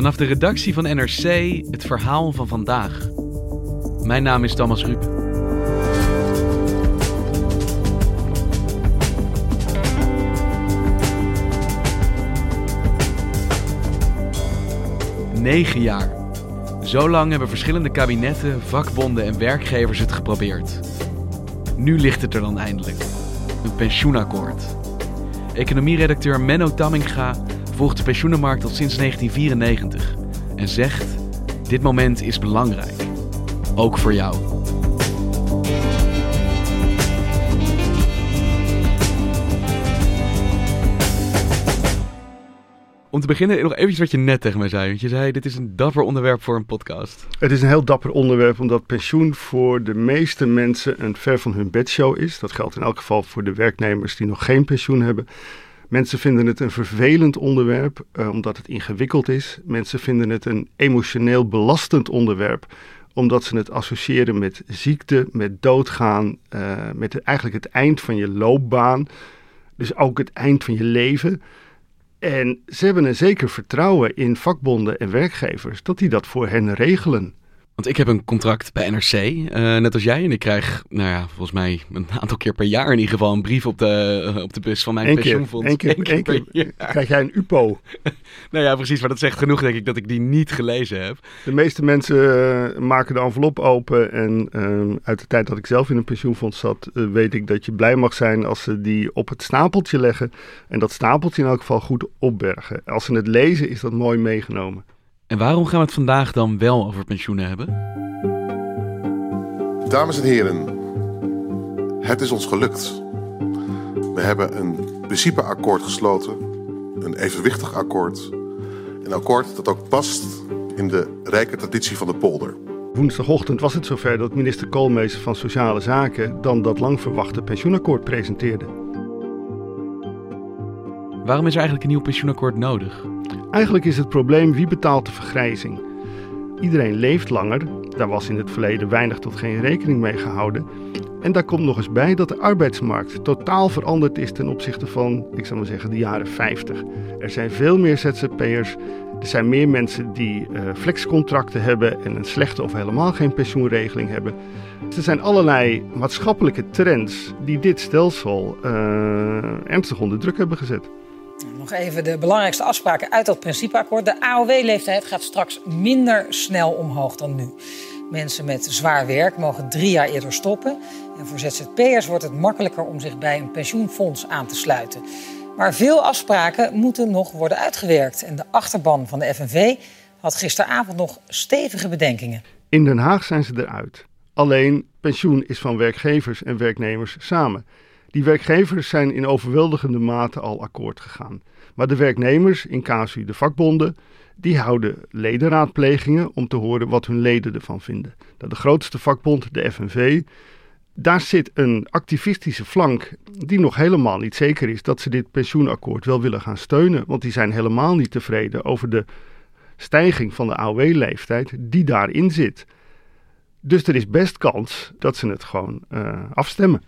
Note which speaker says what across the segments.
Speaker 1: Vanaf de redactie van NRC het verhaal van vandaag. Mijn naam is Thomas Ruip. Negen jaar. Zo lang hebben verschillende kabinetten, vakbonden en werkgevers het geprobeerd. Nu ligt het er dan eindelijk. Een pensioenakkoord. Economieredacteur Menno Tamminga volgt de pensioenenmarkt al sinds 1994 en zegt: Dit moment is belangrijk. Ook voor jou. Om te beginnen, nog eventjes wat je net tegen mij zei. Want je zei, dit is een dapper onderwerp voor een podcast.
Speaker 2: Het is een heel dapper onderwerp, omdat pensioen voor de meeste mensen een ver van hun bedshow is. Dat geldt in elk geval voor de werknemers die nog geen pensioen hebben. Mensen vinden het een vervelend onderwerp, eh, omdat het ingewikkeld is. Mensen vinden het een emotioneel belastend onderwerp, omdat ze het associëren met ziekte, met doodgaan, uh, met eigenlijk het eind van je loopbaan. Dus ook het eind van je leven. En ze hebben een zeker vertrouwen in vakbonden en werkgevers dat die dat voor hen regelen.
Speaker 1: Want ik heb een contract bij NRC, uh, eh, net als jij. En ik krijg, nou ja, volgens mij een aantal keer per jaar in ieder geval een brief op de, uh, op de bus van mijn Eén pensioenfonds.
Speaker 2: Eén keer, één keer, keer krijg jij een UPO.
Speaker 1: nou ja, precies. Maar dat zegt genoeg, denk ik, dat ik die niet gelezen heb.
Speaker 2: De meeste mensen uh, maken de envelop open. En uit de tijd dat ik zelf in een pensioenfonds zat, weet ik dat je blij mag zijn als ze die op het stapeltje leggen. En dat stapeltje in elk geval goed opbergen. Als ze het lezen, is dat mooi meegenomen.
Speaker 1: En waarom gaan we het vandaag dan wel over pensioenen hebben?
Speaker 3: Dames en heren, het is ons gelukt. We hebben een principeakkoord gesloten, een evenwichtig akkoord. Een akkoord dat ook past in de rijke traditie van de polder.
Speaker 2: Woensdagochtend was het zover dat minister Koolmees van Sociale Zaken dan dat lang verwachte pensioenakkoord presenteerde.
Speaker 1: Waarom is eigenlijk een nieuw pensioenakkoord nodig?
Speaker 2: Eigenlijk is het probleem wie betaalt de vergrijzing. Iedereen leeft langer, daar was in het verleden weinig tot geen rekening mee gehouden. En daar komt nog eens bij dat de arbeidsmarkt totaal veranderd is ten opzichte van, ik zou maar zeggen, de jaren 50. Er zijn veel meer ZZP'ers, er zijn meer mensen die uh, flexcontracten hebben en een slechte of helemaal geen pensioenregeling hebben. Er zijn allerlei maatschappelijke trends die dit stelsel uh, ernstig onder druk hebben gezet.
Speaker 4: Nog even de belangrijkste afspraken uit dat principeakkoord. De AOW-leeftijd gaat straks minder snel omhoog dan nu. Mensen met zwaar werk mogen drie jaar eerder stoppen. En voor ZZP'ers wordt het makkelijker om zich bij een pensioenfonds aan te sluiten. Maar veel afspraken moeten nog worden uitgewerkt. En de achterban van de FNV had gisteravond nog stevige bedenkingen.
Speaker 2: In Den Haag zijn ze eruit. Alleen pensioen is van werkgevers en werknemers samen. Die werkgevers zijn in overweldigende mate al akkoord gegaan. Maar de werknemers, in casu de vakbonden, die houden ledenraadplegingen om te horen wat hun leden ervan vinden. De grootste vakbond, de FNV, daar zit een activistische flank die nog helemaal niet zeker is dat ze dit pensioenakkoord wel willen gaan steunen. Want die zijn helemaal niet tevreden over de stijging van de AOW-leeftijd die daarin zit. Dus er is best kans dat ze het gewoon uh, afstemmen.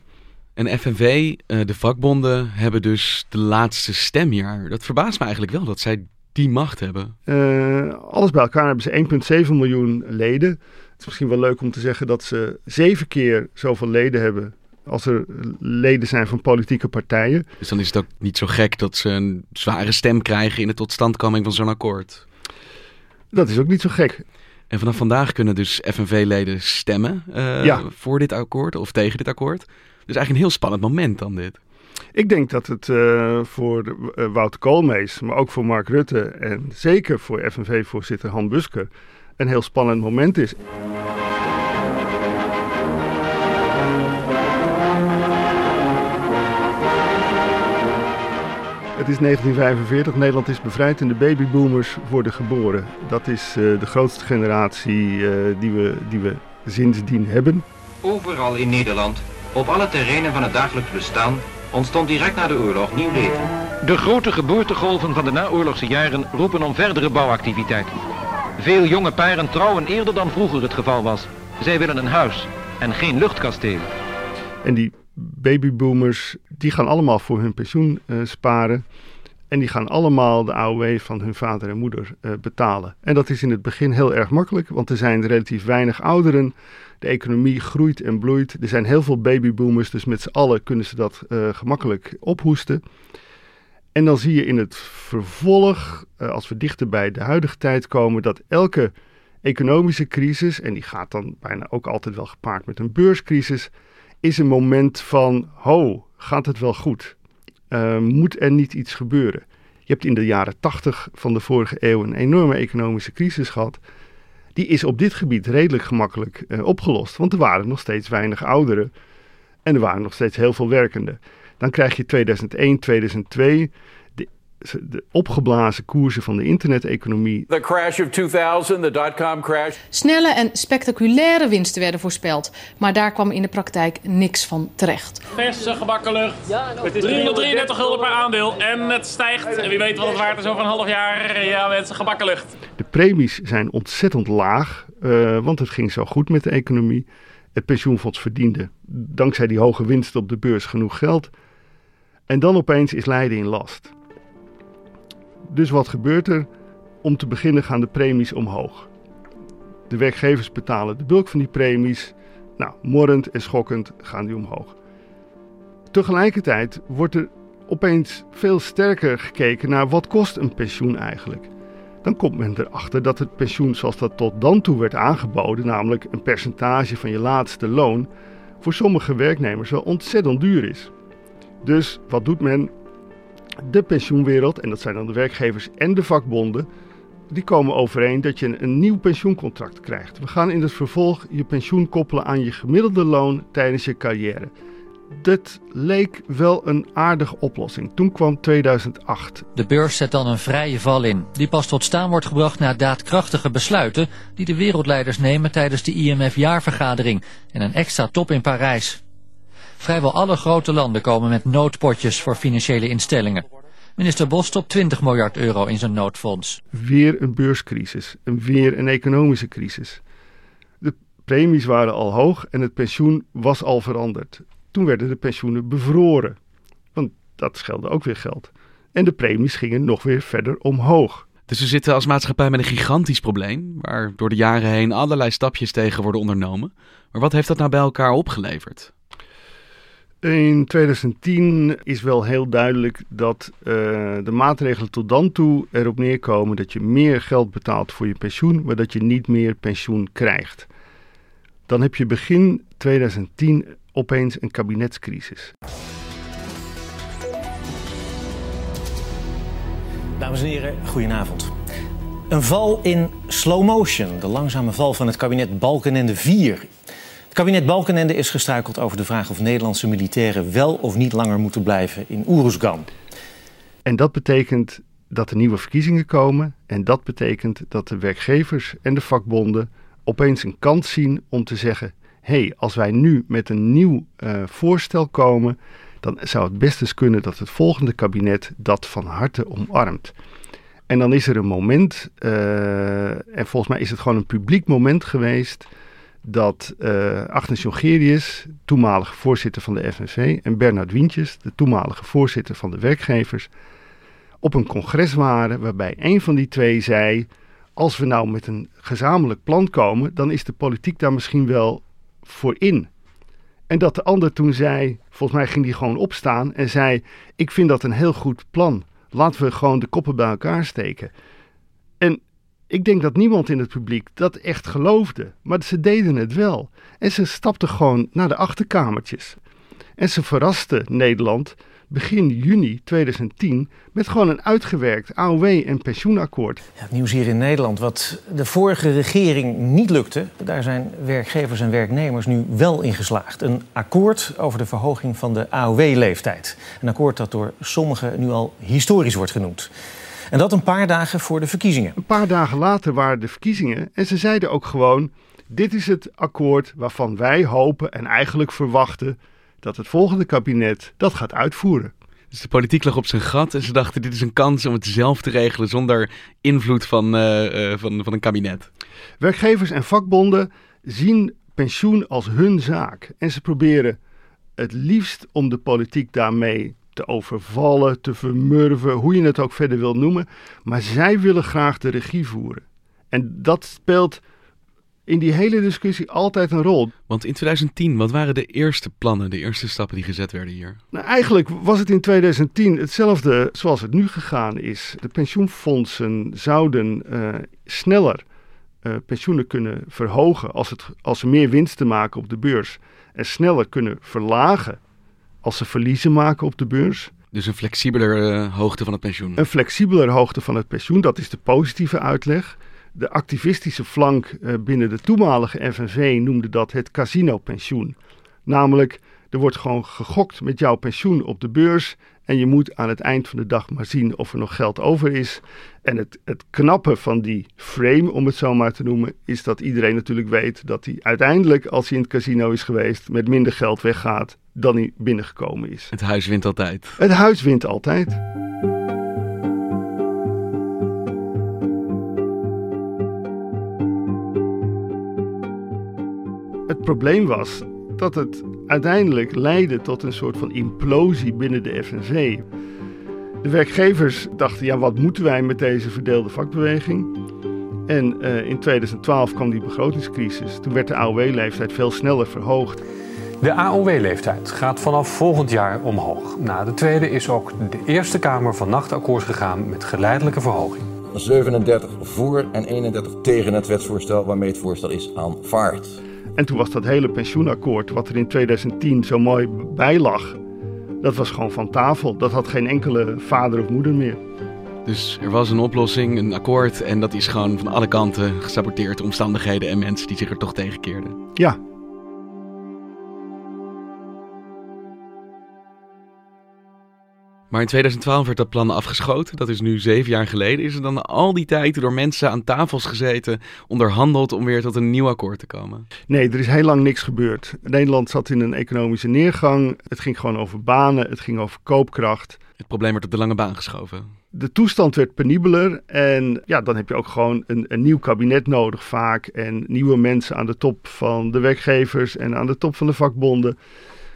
Speaker 1: En FNV, uh, de vakbonden, hebben dus de laatste stem hier. Dat verbaast me eigenlijk wel dat zij die macht hebben.
Speaker 2: Uh, alles bij elkaar hebben ze 1,7 miljoen leden. Het is misschien wel leuk om te zeggen dat ze zeven keer zoveel leden hebben als er leden zijn van politieke partijen.
Speaker 1: Dus dan is het ook niet zo gek dat ze een zware stem krijgen in de totstandkoming van zo'n akkoord.
Speaker 2: Dat is ook niet zo gek.
Speaker 1: En vanaf vandaag kunnen dus FNV-leden stemmen uh, ja. voor dit akkoord of tegen dit akkoord. Dus eigenlijk een heel spannend moment dan dit.
Speaker 2: Ik denk dat het uh, voor uh, Wouter Koolmees, maar ook voor Mark Rutte en zeker voor FNV-voorzitter Han Busker een heel spannend moment is. Het is 1945, Nederland is bevrijd en de babyboomers worden geboren. Dat is uh, de grootste generatie uh, die, we, die we sindsdien hebben.
Speaker 5: Overal in Nederland, op alle terreinen van het dagelijks bestaan, ontstond direct na de oorlog nieuw leven.
Speaker 6: De grote geboortegolven van de naoorlogse jaren roepen om verdere bouwactiviteit. Veel jonge paren trouwen eerder dan vroeger het geval was. Zij willen een huis en geen luchtkasteel.
Speaker 2: En die babyboomers, die gaan allemaal voor hun pensioen uh, sparen. En die gaan allemaal de AOW van hun vader en moeder uh, betalen. En dat is in het begin heel erg makkelijk, want er zijn relatief weinig ouderen. De economie groeit en bloeit. Er zijn heel veel babyboomers, dus met z'n allen kunnen ze dat uh, gemakkelijk ophoesten. En dan zie je in het vervolg, als we dichter bij de huidige tijd komen, dat elke economische crisis, en die gaat dan bijna ook altijd wel gepaard met een beurscrisis, is een moment van, ho, gaat het wel goed? Uh, moet er niet iets gebeuren? Je hebt in de jaren 80 van de vorige eeuw een enorme economische crisis gehad. Die is op dit gebied redelijk gemakkelijk uh, opgelost, want er waren nog steeds weinig ouderen en er waren nog steeds heel veel werkenden. Dan krijg je 2001, 2002 de opgeblazen koersen van de interneteconomie.
Speaker 7: The crash of 2000, the dot-com crash.
Speaker 8: Snelle en spectaculaire winsten werden voorspeld, maar daar kwam in de praktijk niks van terecht.
Speaker 9: Verse gebakken lucht. Het is 333 gulden per aandeel en het stijgt. En wie weet wat het waard is over een half jaar. Ja, mensen, gebakken lucht.
Speaker 2: De premies zijn ontzettend laag, uh, want het ging zo goed met de economie. Het pensioenfonds verdiende dankzij die hoge winsten op de beurs genoeg geld. En dan opeens is Leiden in last. Dus wat gebeurt er? Om te beginnen gaan de premies omhoog. De werkgevers betalen de bulk van die premies. Nou, morrend en schokkend gaan die omhoog. Tegelijkertijd wordt er opeens veel sterker gekeken naar wat kost een pensioen eigenlijk. Dan komt men erachter dat het pensioen zoals dat tot dan toe werd aangeboden, namelijk een percentage van je laatste loon, voor sommige werknemers wel ontzettend duur is. Dus wat doet men? De pensioenwereld, en dat zijn dan de werkgevers en de vakbonden, die komen overeen dat je een, nieuw pensioencontract krijgt. We gaan in het vervolg je pensioen koppelen aan je gemiddelde loon tijdens je carrière. Dat leek wel een aardige oplossing. Toen kwam 2008.
Speaker 10: De beurs zet dan een vrije val in, die pas tot staan wordt gebracht na daadkrachtige besluiten die de wereldleiders nemen tijdens de IMF-jaarvergadering en een extra top in Parijs. Vrijwel alle grote landen komen met noodpotjes voor financiële instellingen. Minister Bos stopt 20 miljard euro in zijn noodfonds.
Speaker 2: Weer een beurscrisis en weer een economische crisis. De premies waren al hoog en het pensioen was al veranderd. Toen werden de pensioenen bevroren, want dat schelde ook weer geld. En de premies gingen nog weer verder omhoog.
Speaker 1: Dus we zitten als maatschappij met een gigantisch probleem, waar door de jaren heen allerlei stapjes tegen worden ondernomen. Maar wat heeft dat nou bij elkaar opgeleverd?
Speaker 2: In 2010 is wel heel duidelijk dat uh, de maatregelen tot dan toe erop neerkomen dat je meer geld betaalt voor je pensioen, maar dat je niet meer pensioen krijgt. Dan heb je begin 2010 opeens een kabinetscrisis.
Speaker 11: Dames en heren, goedenavond. Een val in slow motion, de langzame val van het kabinet Balkenende 4 het kabinet Balkenende is gestruikeld over de vraag of Nederlandse militairen wel of niet langer moeten blijven in Oeruzgan.
Speaker 2: En dat betekent dat er nieuwe verkiezingen komen. En dat betekent dat de werkgevers en de vakbonden opeens een kans zien om te zeggen: hé, hey, als wij nu met een nieuw uh, voorstel komen, dan zou het best eens kunnen dat het volgende kabinet dat van harte omarmt. En dan is er een moment, uh, en volgens mij is het gewoon een publiek moment geweest dat uh, Agnes Jongerius, toenmalige voorzitter van de FNV, en Bernard Wientjes, de toenmalige voorzitter van de werkgevers, op een congres waren waarbij een van die twee zei: Als we nou met een gezamenlijk plan komen, dan is de politiek daar misschien wel voor in. En dat de ander toen zei, volgens mij ging die gewoon opstaan en zei: Ik vind dat een heel goed plan. Laten we gewoon de koppen bij elkaar steken. Ik denk dat niemand in het publiek dat echt geloofde, maar ze deden het wel. En ze stapten gewoon naar de achterkamertjes. En ze verrasten Nederland begin juni 2010 met gewoon een uitgewerkt AOW- en pensioenakkoord.
Speaker 11: Ja, het nieuws hier in Nederland. Wat de vorige regering niet lukte, daar zijn werkgevers en werknemers nu wel in geslaagd. Een akkoord over de verhoging van de AOW-leeftijd. Een akkoord dat door sommigen nu al historisch wordt genoemd. En dat een paar dagen voor de verkiezingen.
Speaker 2: Een paar dagen later waren de verkiezingen en ze zeiden ook gewoon: dit is het akkoord waarvan wij hopen en eigenlijk verwachten dat het volgende kabinet dat gaat uitvoeren.
Speaker 1: Dus de politiek lag op zijn gat en ze dachten: dit is een kans om het zelf te regelen zonder invloed van, uh, uh, van, van een kabinet.
Speaker 2: Werkgevers en vakbonden zien pensioen als hun zaak en ze proberen het liefst om de politiek daarmee te overvallen, te vermurven, hoe je het ook verder wil noemen. Maar zij willen graag de regie voeren. En dat speelt in die hele discussie altijd een rol.
Speaker 1: Want in 2010, wat waren de eerste plannen, de eerste stappen die gezet werden hier?
Speaker 2: Nou, eigenlijk was het in 2010 hetzelfde zoals het nu gegaan is. De pensioenfondsen zouden uh, sneller uh, pensioenen kunnen verhogen als, het, als ze meer winsten maken op de beurs. En sneller kunnen verlagen als ze verliezen maken op de beurs.
Speaker 1: Dus een flexibeler uh, hoogte van het pensioen?
Speaker 2: Een flexibeler hoogte van het pensioen, dat is de positieve uitleg. De activistische flank uh, binnen de toenmalige FNV noemde dat het casino-pensioen. Namelijk, er wordt gewoon gegokt met jouw pensioen op de beurs. En je moet aan het eind van de dag maar zien of er nog geld over is. En het, het knappe van die frame, om het zo maar te noemen, is dat iedereen natuurlijk weet dat hij uiteindelijk, als hij in het casino is geweest, met minder geld weggaat dan hij binnengekomen is.
Speaker 1: Het huis wint altijd.
Speaker 2: Het huis wint altijd. Het probleem was dat het uiteindelijk leidde tot een soort van implosie binnen de FNV. De werkgevers dachten, ja, wat moeten wij met deze verdeelde vakbeweging? En uh, in 2012 kwam die begrotingscrisis. Toen werd de AOW-leeftijd veel sneller verhoogd.
Speaker 12: De AOW-leeftijd gaat vanaf volgend jaar omhoog. Na de tweede is ook de Eerste Kamer van Nacht akkoord gegaan met geleidelijke verhoging.
Speaker 13: 37 voor en 31 tegen het wetsvoorstel waarmee het voorstel is aanvaard.
Speaker 2: En toen was dat hele pensioenakkoord, wat er in 2010 zo mooi bij lag, dat was gewoon van tafel. Dat had geen enkele vader of moeder meer.
Speaker 1: Dus er was een oplossing, een akkoord, en dat is gewoon van alle kanten gesaboteerd. Omstandigheden en mensen die zich er toch tegen keerden.
Speaker 2: Ja.
Speaker 1: Maar in 2012 werd dat plan afgeschoten. Dat is nu zeven jaar geleden. Is er dan al die tijd door mensen aan tafels gezeten, onderhandeld om weer tot een nieuw akkoord te komen?
Speaker 2: Nee, er is heel lang niks gebeurd. Nederland zat in een economische neergang. Het ging gewoon over banen, het ging over koopkracht.
Speaker 1: Het probleem werd op de lange baan geschoven.
Speaker 2: De toestand werd penibeler en ja, dan heb je ook gewoon een, een nieuw kabinet nodig vaak. En nieuwe mensen aan de top van de werkgevers en aan de top van de vakbonden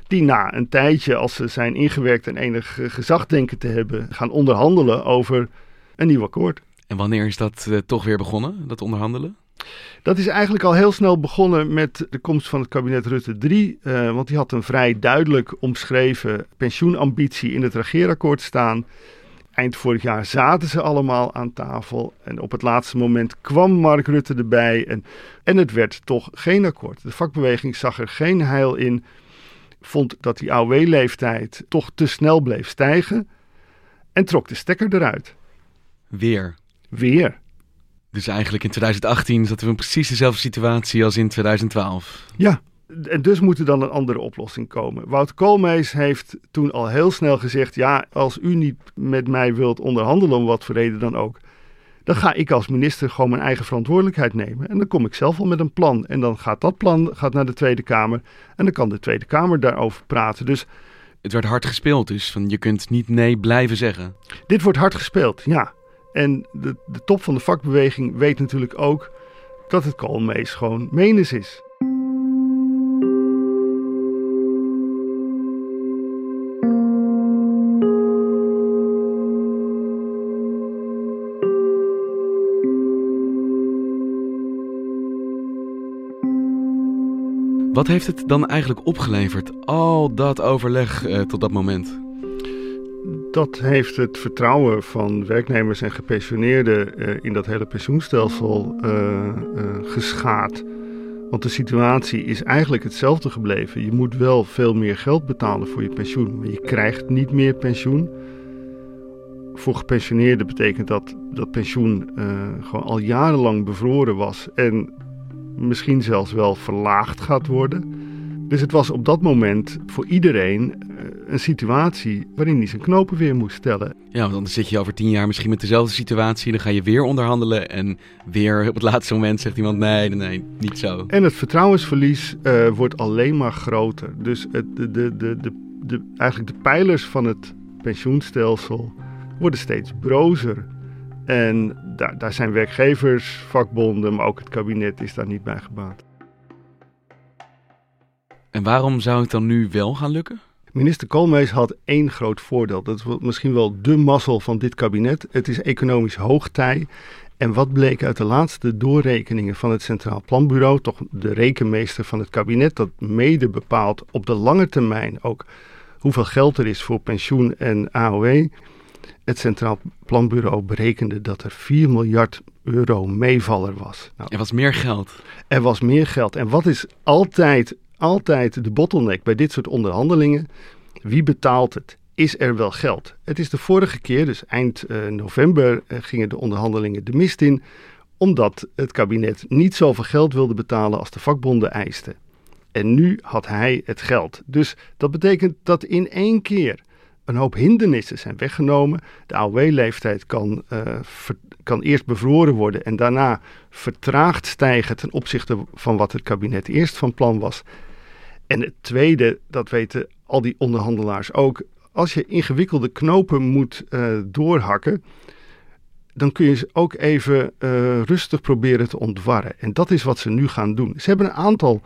Speaker 2: die na een tijdje, als ze zijn ingewerkt en enig gezag denken te hebben, gaan onderhandelen over een nieuw akkoord.
Speaker 1: En wanneer is dat uh, toch weer begonnen, dat onderhandelen?
Speaker 2: Dat is eigenlijk al heel snel begonnen met de komst van het kabinet Rutte 3. Uh, want die had een vrij duidelijk omschreven pensioenambitie in het regeerakkoord staan. Eind vorig jaar zaten ze allemaal aan tafel. En op het laatste moment kwam Mark Rutte erbij. En, en het werd toch geen akkoord. De vakbeweging zag er geen heil in vond dat die AOW-leeftijd toch te snel bleef stijgen en trok de stekker eruit.
Speaker 1: Weer.
Speaker 2: Weer.
Speaker 1: Dus eigenlijk in 2018 zaten we in precies dezelfde situatie als in 2012.
Speaker 2: Ja, en dus moet er dan een andere oplossing komen. Wout Koolmees heeft toen al heel snel gezegd: ja, als u niet met mij wilt onderhandelen, om wat voor reden dan ook, dan ga ik als minister gewoon mijn eigen verantwoordelijkheid nemen. En dan kom ik zelf al met een plan. En dan gaat dat plan gaat naar de Tweede Kamer. En dan kan de Tweede Kamer daarover praten. Dus
Speaker 1: het werd hard gespeeld, dus van je kunt niet nee blijven zeggen.
Speaker 2: Dit wordt hard gespeeld, ja. En de, de top van de vakbeweging weet natuurlijk ook dat het Koolmees gewoon menens is.
Speaker 1: Wat heeft het dan eigenlijk opgeleverd, al dat overleg uh, tot dat moment?
Speaker 2: Dat heeft het vertrouwen van werknemers en gepensioneerden uh, in dat hele pensioenstelsel uh, geschaad. Want de situatie is eigenlijk hetzelfde gebleven. Je moet wel veel meer geld betalen voor je pensioen, maar je krijgt niet meer pensioen. Voor gepensioneerden betekent dat dat pensioen gewoon al jarenlang bevroren was en misschien zelfs wel verlaagd gaat worden. Dus het was op dat moment voor iedereen uh, een situatie waarin hij zijn knopen weer moest stellen.
Speaker 1: Ja, want dan zit je over tien jaar misschien met dezelfde situatie. Dan ga je weer onderhandelen. En weer op het laatste moment zegt iemand: nee, nee, niet zo.
Speaker 2: En het vertrouwensverlies uh, wordt alleen maar groter. Dus het, de, de, de, de, de, eigenlijk de pijlers van het pensioenstelsel worden steeds brozer. En daar, daar zijn werkgevers, vakbonden, maar ook het kabinet is daar niet bij gebaat.
Speaker 1: En waarom zou het dan nu wel gaan lukken?
Speaker 2: Minister Koolmees had één groot voordeel. Dat is misschien wel de mazzel van dit kabinet. Het is economisch hoogtij. En wat bleek uit de laatste doorrekeningen van het Centraal Planbureau, toch de rekenmeester van het kabinet, dat mede bepaalt op de lange termijn ook hoeveel geld er is voor pensioen en AOW. Het Centraal Planbureau berekende dat er 4 miljard euro meevaller was.
Speaker 1: Nou, er was meer geld.
Speaker 2: Er was meer geld. En wat is altijd altijd de bottleneck bij dit soort onderhandelingen. Wie betaalt het? Is er wel geld? Het is de vorige keer, dus eind uh, november, uh, gingen de onderhandelingen de mist in, omdat het kabinet niet zoveel geld wilde betalen als de vakbonden eisten. En nu had hij het geld. Dus dat betekent dat in één keer een hoop hindernissen zijn weggenomen. De AOW-leeftijd kan, uh, kan eerst bevroren worden en daarna vertraagd stijgen ten opzichte van wat het kabinet eerst van plan was. En het tweede, dat weten al die onderhandelaars ook, als je ingewikkelde knopen moet uh, doorhakken, dan kun je ze ook even uh, rustig proberen te ontwarren. En dat is wat ze nu gaan doen. Ze hebben een aantal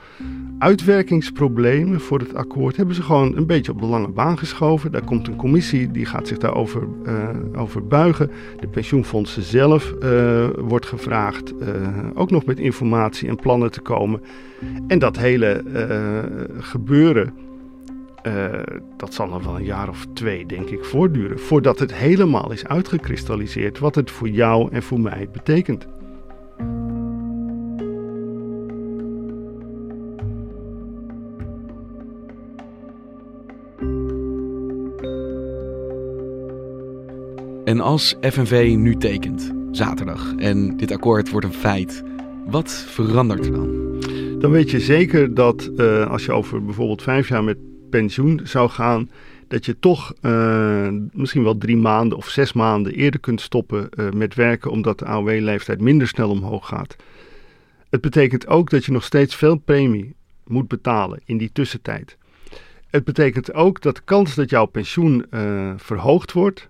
Speaker 2: uitwerkingsproblemen voor het akkoord. Hebben ze gewoon een beetje op de lange baan geschoven. Daar komt een commissie die gaat zich daarover uh, over buigen. De pensioenfondsen zelf uh, wordt gevraagd ook nog met informatie en plannen te komen. En dat hele gebeuren uh, dat zal nog wel een jaar of twee, denk ik, voortduren. Voordat het helemaal is uitgekristalliseerd wat het voor jou en voor mij betekent.
Speaker 1: En als FNV nu tekent, zaterdag, en dit akkoord wordt een feit, wat verandert er dan?
Speaker 2: Dan weet je zeker dat uh, als je over bijvoorbeeld vijf jaar met pensioen zou gaan, dat je toch uh, misschien wel drie maanden of zes maanden eerder kunt stoppen uh, met werken, omdat de AOW-leeftijd minder snel omhoog gaat. Het betekent ook dat je nog steeds veel premie moet betalen in die tussentijd. Het betekent ook dat de kans dat jouw pensioen uh, verhoogd wordt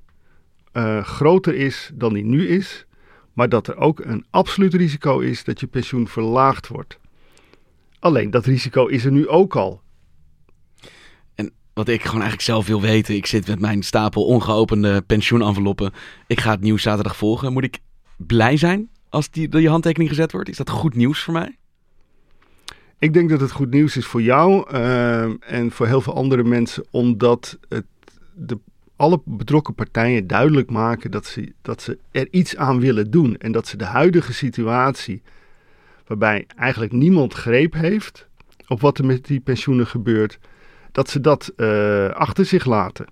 Speaker 2: groter is dan die nu is, maar dat er ook een absoluut risico is dat je pensioen verlaagd wordt. Alleen dat risico is er nu ook al
Speaker 1: wat ik gewoon eigenlijk zelf wil weten. Ik zit met mijn stapel ongeopende pensioenenveloppen. Ik ga het nieuws zaterdag volgen. Moet ik blij zijn als die, die handtekening gezet wordt? Is dat goed nieuws voor mij?
Speaker 2: Ik denk dat het goed nieuws is voor jou uh, en voor heel veel andere mensen, omdat het de, alle betrokken partijen duidelijk maken dat ze, dat ze er iets aan willen doen. En dat ze de huidige situatie, waarbij eigenlijk niemand greep heeft op wat er met die pensioenen gebeurt, dat ze dat uh, achter zich laten.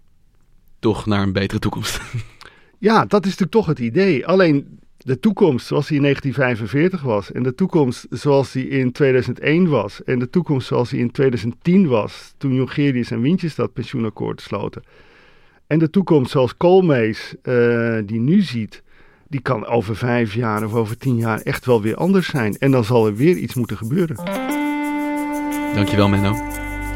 Speaker 1: Toch naar een betere toekomst.
Speaker 2: ja, dat is natuurlijk toch het idee. Alleen de toekomst zoals die in 1945 was en de toekomst zoals die in 2001 was en de toekomst zoals die in 2010 was toen Jongerius en Wintjes dat pensioenakkoord sloten. En de toekomst zoals Koolmees uh, die nu ziet, die kan over vijf jaar of over tien jaar echt wel weer anders zijn. En dan zal er weer iets moeten gebeuren.
Speaker 1: Dankjewel Menno.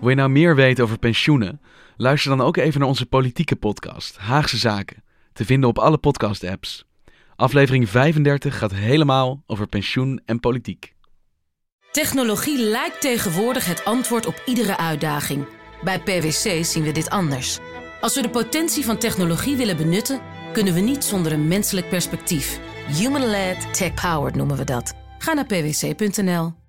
Speaker 1: Wil je nou meer weten over pensioenen? Luister dan ook even naar onze politieke podcast, Haagse Zaken, te vinden op alle podcast-apps. Aflevering 35 gaat helemaal over pensioen en politiek.
Speaker 14: Technologie lijkt tegenwoordig het antwoord op iedere uitdaging. Bij PwC zien we dit anders. Als we de potentie van technologie willen benutten, kunnen we niet zonder een menselijk perspectief. Human-led, tech-powered noemen we dat. Ga naar pwc.nl.